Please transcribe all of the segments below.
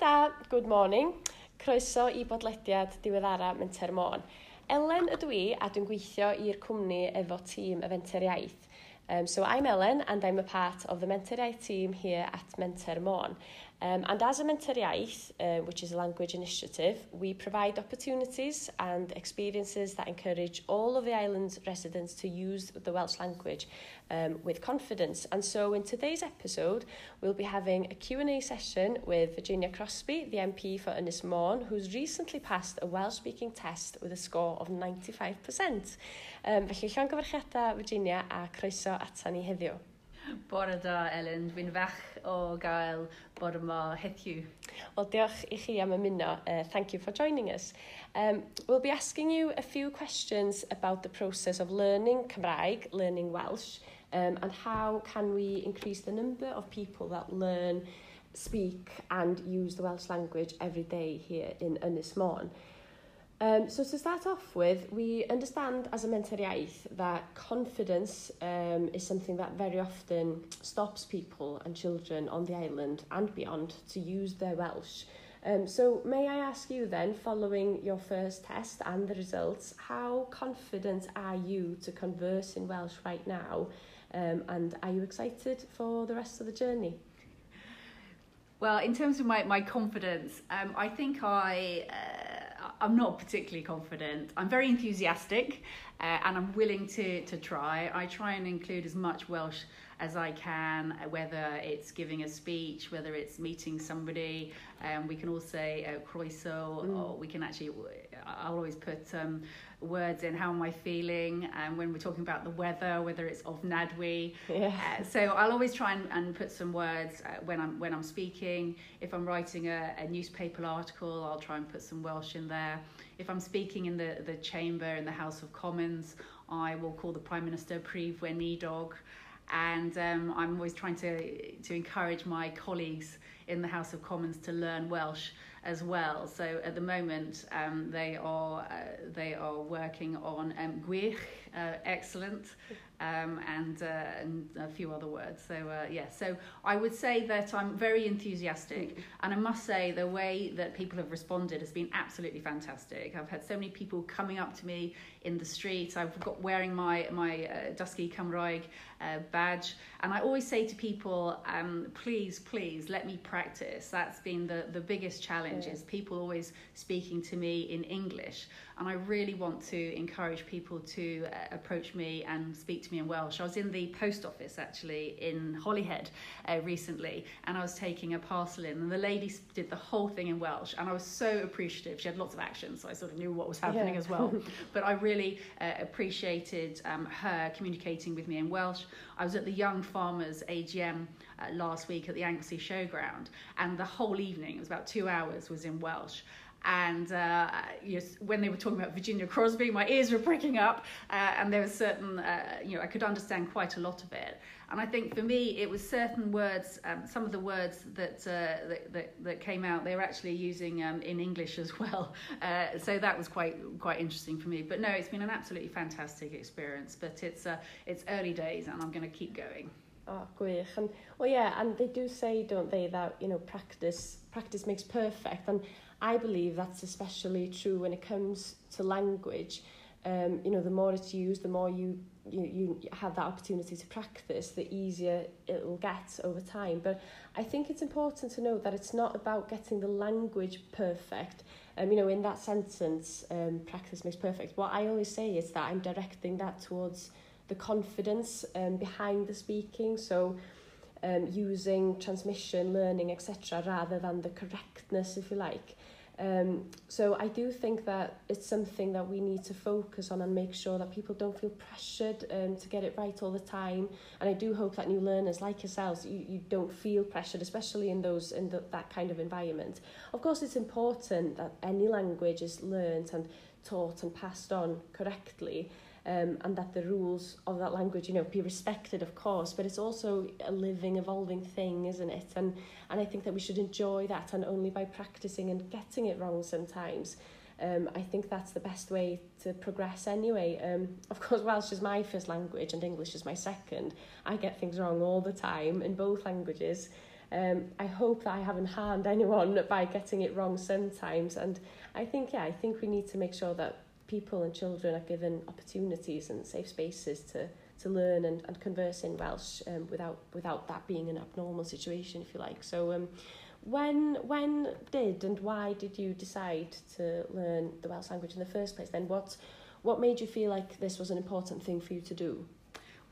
da, good morning. Croeso i bodlediad diweddara Menter Môn. Elen ydw i a dwi'n gweithio i'r cwmni efo tîm y Fenter Iaith. Um, so I'm Ellen and I'm a part of the Mentor Iaith team here at Mentor Môn. Um, and as a mentor iaith, uh, which is a language initiative, we provide opportunities and experiences that encourage all of the island's residents to use the Welsh language um, with confidence. And so in today's episode, we'll be having a Q&A session with Virginia Crosby, the MP for Ynys Môn, who's recently passed a Welsh-speaking test with a score of 95%. Um, felly, llon gyfarchiadau Virginia a croeso atan ni heddiw. Bore da, Ellen. Dwi'n fach o gael bod yma heddiw. Well, diolch i chi am ymuno. Uh, thank you for joining us. Um, we'll be asking you a few questions about the process of learning Cymraeg, learning Welsh, um, and how can we increase the number of people that learn, speak and use the Welsh language every day here in Ynys Môn. Um, so to start off with, we understand as a mental iaith that confidence um, is something that very often stops people and children on the island and beyond to use their Welsh. Um, so may I ask you then, following your first test and the results, how confident are you to converse in Welsh right now? Um, and are you excited for the rest of the journey? Well, in terms of my, my confidence, um, I think I... Uh, I'm not particularly confident. I'm very enthusiastic uh, and I'm willing to, to try. I try and include as much Welsh as I can, uh, whether it's giving a speech, whether it's meeting somebody. Um, we can all say uh, croeso, mm. or we can actually, I'll always put um, words in how am I feeling and um, when we're talking about the weather whether it's ofnadwy yeah. Uh, so I'll always try and, and put some words uh, when I'm when I'm speaking if I'm writing a, a newspaper article I'll try and put some Welsh in there if I'm speaking in the the chamber in the House of Commons I will call the Prime Minister Prif Weinidog and um, I'm always trying to to encourage my colleagues in the House of Commons to learn Welsh as well. So at the moment, um, they are uh, they are working on um, gwych, uh, excellent, um, and, uh, and a few other words. So uh, yeah, so I would say that I'm very enthusiastic, and I must say the way that people have responded has been absolutely fantastic. I've had so many people coming up to me in the street. I've got wearing my my uh, Dysgu Cymraeg uh, badge, and I always say to people, um, please, please let me practice. That's been the the biggest challenge yeah. is people always speaking to me in English, and I really want to encourage people to uh, approach me and speak to me in Welsh. I was in the post office actually in Holyhead uh, recently, and I was taking a parcel in, and the lady did the whole thing in Welsh, and I was so appreciative. She had lots of accents, so I sort of knew what was happening yeah. as well. but I really uh, appreciated um, her communicating with me in Welsh. I was at the Young Farmers AGM uh, last week at the Anglesey Showground, and the whole evening, it was about two hours, was in Welsh and uh, yes, when they were talking about Virginia Crosby, my ears were pricking up, uh, and there was certain, uh, you know, I could understand quite a lot of it. And I think for me, it was certain words, um, some of the words that, uh, that, that, that came out, they were actually using um, in English as well. Uh, so that was quite quite interesting for me. But no, it's been an absolutely fantastic experience. But it's uh, it's early days, and I'm going to keep going. Oh, gwych. And, well, yeah, and they do say, don't they, that, you know, practice, practice makes perfect. And I believe that's especially true when it comes to language. Um, you know, the more it's used, the more you, you, you have that opportunity to practice, the easier it will get over time. But I think it's important to note that it's not about getting the language perfect. Um, you know, in that sentence, um, practice makes perfect. What I always say is that I'm directing that towards the confidence um, behind the speaking. So, um, using transmission, learning, etc., rather than the correctness, if you like. Um, so I do think that it's something that we need to focus on and make sure that people don't feel pressured um, to get it right all the time. And I do hope that new learners like yourselves, you, you don't feel pressured, especially in those in the, that kind of environment. Of course, it's important that any language is learnt and taught and passed on correctly um, and that the rules of that language, you know, be respected, of course, but it's also a living, evolving thing, isn't it? And, and I think that we should enjoy that, and only by practicing and getting it wrong sometimes, um, I think that's the best way to progress anyway. Um, of course, Welsh is my first language and English is my second. I get things wrong all the time in both languages. Um, I hope that I haven't harmed anyone by getting it wrong sometimes. And I think, yeah, I think we need to make sure that people and children are given opportunities and safe spaces to, to learn and, and converse in Welsh um, without, without that being an abnormal situation, if you like. So um, when, when did and why did you decide to learn the Welsh language in the first place? Then what, what made you feel like this was an important thing for you to do?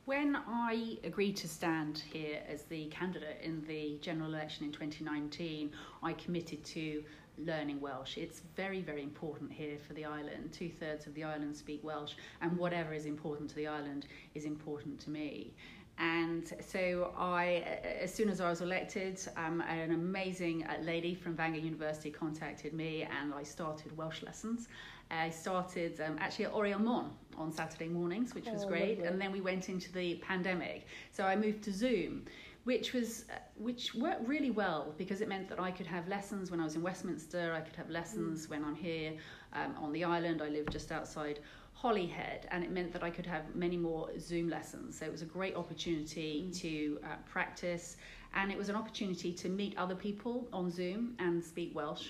When I agreed to stand here as the candidate in the general election in 2019, I committed to learning Welsh. It's very, very important here for the island. Two thirds of the island speak Welsh, and whatever is important to the island is important to me. And so I, as soon as I was elected, um, an amazing uh, lady from Bangor University contacted me and I started Welsh lessons. I started um, actually at Oriel Mon on Saturday mornings, which was oh, great. Lovely. And then we went into the pandemic. So I moved to Zoom, which was uh, which worked really well because it meant that I could have lessons when I was in Westminster. I could have lessons mm. when I'm here um, on the island. I live just outside Holyhead, and it meant that I could have many more Zoom lessons. So it was a great opportunity mm. to uh, practice, and it was an opportunity to meet other people on Zoom and speak Welsh.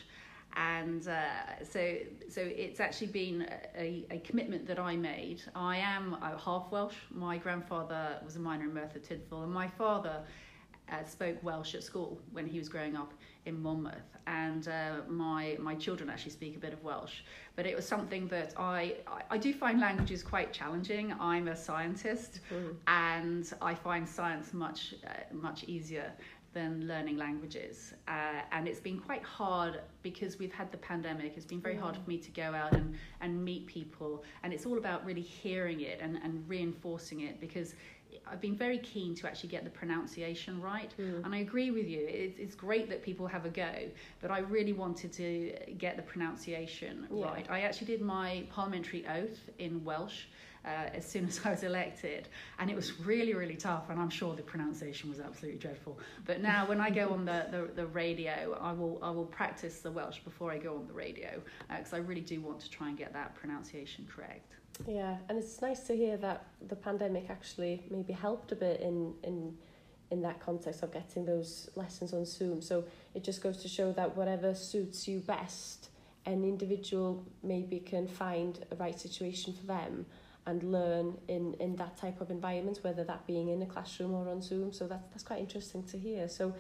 And uh, so, so it's actually been a, a commitment that I made. I am uh, half Welsh. My grandfather was a miner in Merthyr Tydfil, and my father uh, spoke Welsh at school when he was growing up in Monmouth, and uh, my my children actually speak a bit of Welsh. But it was something that I I, do find languages quite challenging. I'm a scientist, mm. and I find science much uh, much easier than learning languages. Uh, and it's been quite hard because we've had the pandemic. It's been very hard for me to go out and, and meet people. And it's all about really hearing it and, and reinforcing it because I've been very keen to actually get the pronunciation right. Mm. And I agree with you. It's, it's great that people have a go, but I really wanted to get the pronunciation yeah. right. I actually did my parliamentary oath in Welsh. Uh, as soon as I was elected, and it was really, really tough. And I'm sure the pronunciation was absolutely dreadful. But now, when I go on the, the, the radio, I will I will practice the Welsh before I go on the radio because uh, I really do want to try and get that pronunciation correct. Yeah, and it's nice to hear that the pandemic actually maybe helped a bit in in in that context of getting those lessons on Zoom. So it just goes to show that whatever suits you best, an individual maybe can find a right situation for them and learn in in that type of environment, whether that being in a classroom or on Zoom. So that's that's quite interesting to hear. So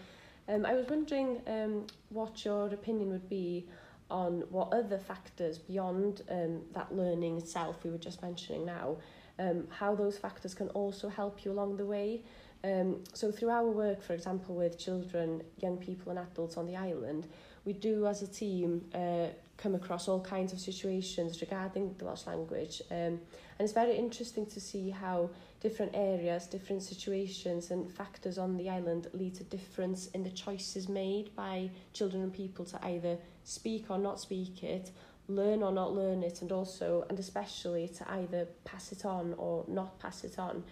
um, I was wondering um, what your opinion would be on what other factors beyond um, that learning itself we were just mentioning now, um, how those factors can also help you along the way. Um, so through our work, for example, with children, young people and adults on the island, we do as a team uh, come across all kinds of situations regarding the Welsh language. Um, and it's very interesting to see how different areas, different situations and factors on the island lead to difference in the choices made by children and people to either speak or not speak it, learn or not learn it, and also and especially to either pass it on or not pass it on.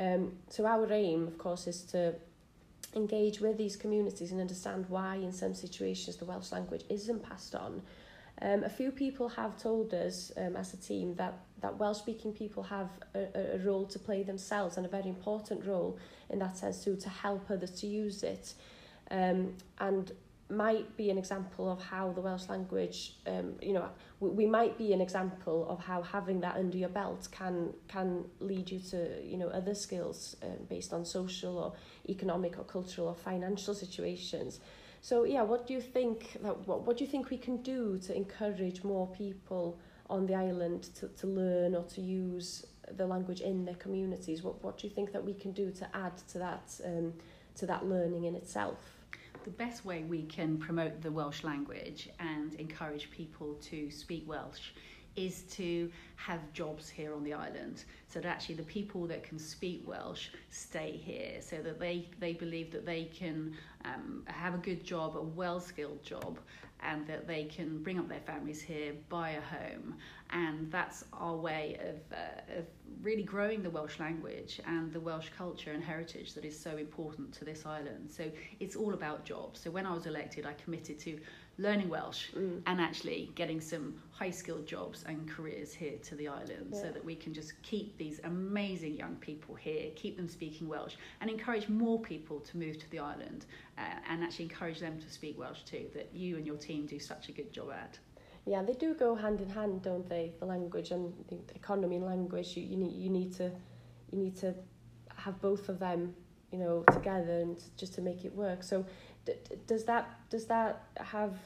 Um, so our aim, of course, is to engage with these communities and understand why in some situations the Welsh language isn't passed on. Um, a few people have told us um, as a team that, that Welsh-speaking people have a, a role to play themselves and a very important role in that sense too, to help others to use it. Um, and might be an example of how the Welsh language, um, you know, we, we might be an example of how having that under your belt can can lead you to, you know, other skills um, based on social or economic or cultural or financial situations. So yeah, what do you think that what, what do you think we can do to encourage more people on the island to, to learn or to use the language in their communities? What what do you think that we can do to add to that um, to that learning in itself? The best way we can promote the Welsh language and encourage people to speak Welsh is to have jobs here on the island so that actually the people that can speak Welsh stay here so that they, they believe that they can um, have a good job, a well skilled job, and that they can bring up their families here, buy a home. And that's our way of, uh, of really growing the Welsh language and the Welsh culture and heritage that is so important to this island. So it's all about jobs. So when I was elected, I committed to learning Welsh Mm. and actually getting some high skilled jobs and careers here to the island so that we can just keep these amazing young people here, keep them speaking Welsh, and encourage more people to move to the island uh, and actually encourage them to speak Welsh too, that you and your team do such a good job at. Yeah, they do go hand in hand, don't they? The language and the economy and language. You, you need you need to you need to have both of them, you know, together and just to make it work. So, d- does that does that have?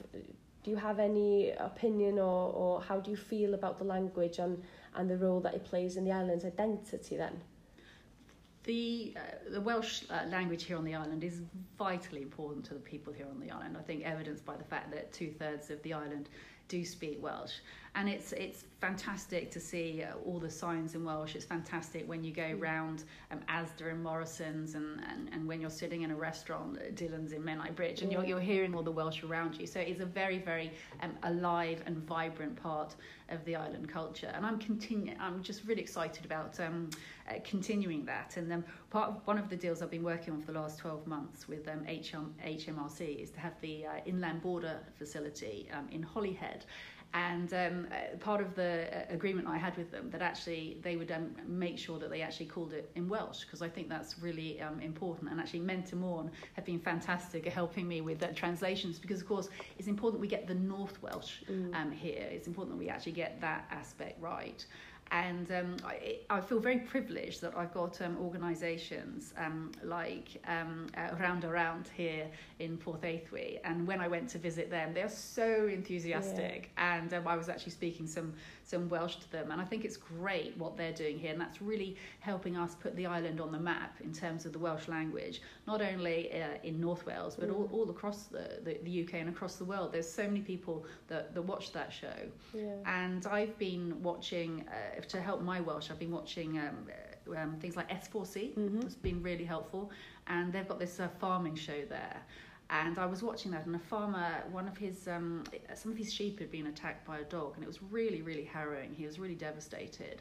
Do you have any opinion or, or how do you feel about the language and, and the role that it plays in the island's identity then? The, uh, the Welsh uh, language here on the island is vitally important to the people here on the island. I think evidenced by the fact that two thirds of the island do speak Welsh, and it's it's fantastic to see uh, all the signs in Welsh. It's fantastic when you go round um, Asda and Morrison's, and, and, and when you're sitting in a restaurant, uh, Dylan's in Menai Bridge, and you're you're hearing all the Welsh around you. So it's a very very um, alive and vibrant part of the island culture, and I'm continue. I'm just really excited about um, uh, continuing that. And then part of, one of the deals I've been working on for the last 12 months with um, HM, HMRC is to have the uh, inland border facility um, in Holyhead. And um, uh, part of the uh, agreement I had with them that actually they would um, make sure that they actually called it in Welsh because I think that's really um, important. And actually, Menter Môn have been fantastic at helping me with uh, translations because, of course, it's important we get the North Welsh Mm. um, here. It's important that we actually get that aspect right. And um, I, I feel very privileged that I've got um, organisations um, like um, uh, Rownd a Rownd here in Porthaethwy. And when I went to visit them, they're so enthusiastic. And um, I was actually speaking some, some Welsh to them. And I think it's great what they're doing here. And that's really helping us put the island on the map in terms of the Welsh language, not only uh, in North Wales, but all, all across the, the, the UK and across the world. There's so many people that, that watch that show. Yeah. And I've been watching, uh, to help my Welsh, I've been watching um, um, things like S4C. Mhm. It's been really helpful. And they've got this uh, farming show there. And I was watching that, and a farmer, one of his, um, some of his sheep had been attacked by a dog, and it was really, really harrowing. He was really devastated.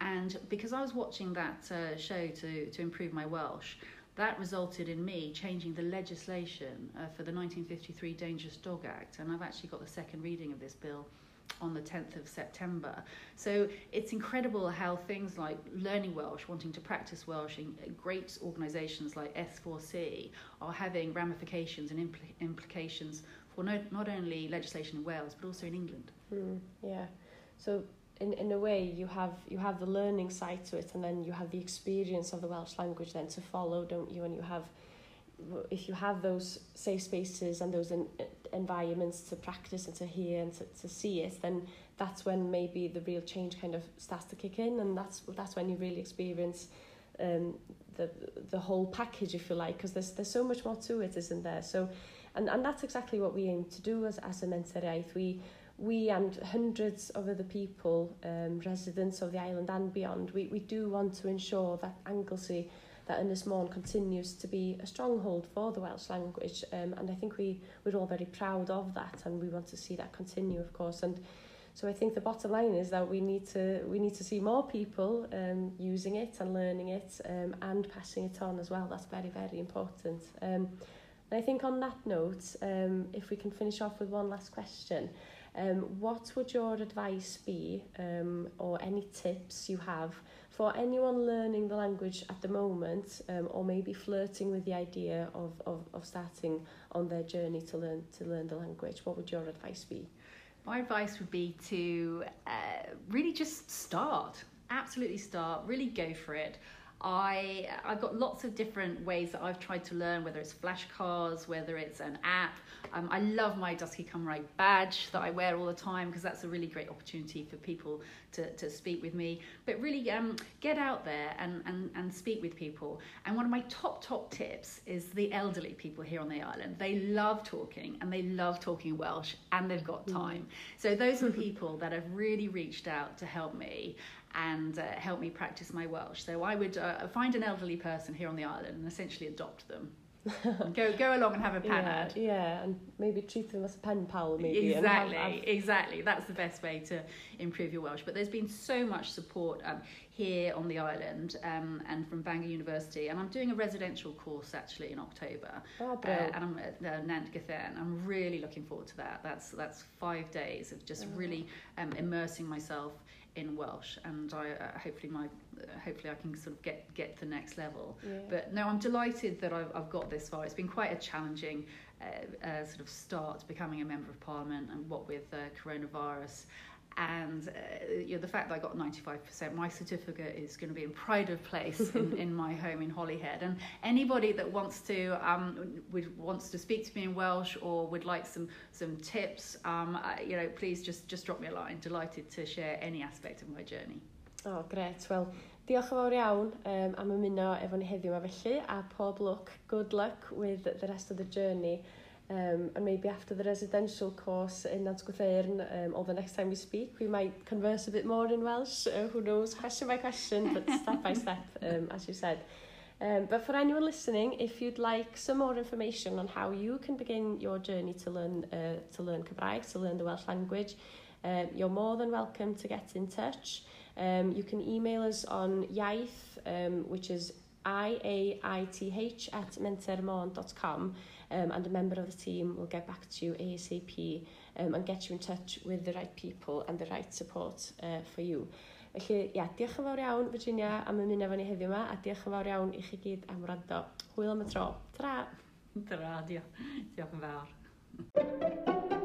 And because I was watching that uh, show to, to improve my Welsh, that resulted in me changing the legislation uh, for the 1953 Dangerous Dog Act. And I've actually got the second reading of this bill on the 10th of September. So it's incredible how things like learning Welsh, wanting to practice Welsh in great organisations like S4C are having ramifications and impl- implications for no, not only legislation in Wales but also in England. Mm, yeah. So in in a way you have you have the learning side to it and then you have the experience of the Welsh language then to follow, don't you? And you have if you have those safe spaces and those en environments to practice and to hear and to, to see it, then that's when maybe the real change kind of starts to kick in, and that's that's when you really experience um, the the whole package, if you like, because there's there's so much more to it, isn't there? So, and and that's exactly what we aim to do as as a mentoriaeth. We we and hundreds of other people, um, residents of the island and beyond, we, we do want to ensure that Anglesey that Ynys Môn continues to be a stronghold for the Welsh language um, and I think we, we're all very proud of that and we want to see that continue of course and so I think the bottom line is that we need to we need to see more people um, using it and learning it um, and passing it on as well. That's very very important. Um, and I think on that note um, if we can finish off with one last question um, what would your advice be um, or any tips you have for anyone learning the language at the moment um, or maybe flirting with the idea of, of, of starting on their journey to learn to learn the language? What would your advice be? My advice would be to uh, really just start. Absolutely start. Really go for it. I I've got lots of different ways that I've tried to learn, whether it's flashcards, whether it's an app. Um, I love my Dysgu Cymraeg badge that I wear all the time because that's a really great opportunity for people to, to speak with me. But really, um, get out there and, and, and speak with people. And one of my top, top tips is the elderly people here on the island. They love talking and they love talking Welsh and they've got time. So those are people that have really reached out to help me and uh, help me practice my Welsh. So I would uh, find an elderly person here on the island and essentially adopt them. go go along and have a panad. Yeah, yeah, and maybe treat them as a pen pal, maybe. Exactly, have, have... exactly. That's the best way to improve your Welsh. But there's been so much support um, here on the island um, and from Bangor University, and I'm doing a residential course actually in October. Oh, uh, and I'm at uh, Nant Gwrtheyrn. I'm really looking forward to that. That's that's five days of just oh. really um, immersing myself in Welsh, and I uh, hopefully my uh, hopefully I can sort of get get to the next level. Yeah. But no, I'm delighted that I've, I've got this far. It's been quite a challenging uh, uh, sort of start becoming a member of parliament, and what with uh, coronavirus. and uh, you know the fact that I got 95% my certificate is going to be in pride of place in, in my home in Holyhead. And anybody that wants to um would wants to speak to me in Welsh or would like some some tips um uh, you know please just just drop me a line. Delighted to share any aspect of my journey. Oh great well Diolch yn fawr iawn um, am ymuno efo ni heddiw yma felly a pob look, good luck with the rest of the journey um, and maybe after the residential course in Nantgwthern, um, or the next time we speak, we might converse a bit more in Welsh. Uh, who knows? Question by question, but step by step, um, as you said. Um, but for anyone listening, if you'd like some more information on how you can begin your journey to learn uh, to learn Cymraeg, to learn the Welsh language, um, you're more than welcome to get in touch. Um, you can email us on iaith, um, which is iaith at mentermon.com um, and a member of the team will get back to you ASAP um, and get you in touch with the right people and the right support uh, for you. Felly, ia, diolch yn fawr iawn, Virginia, am ymuno efo ni heddiw yma, a diolch yn fawr iawn i chi gyd am wrando. Hwyl am y tro. Tra! Tra, diolch. Diolch yn fawr.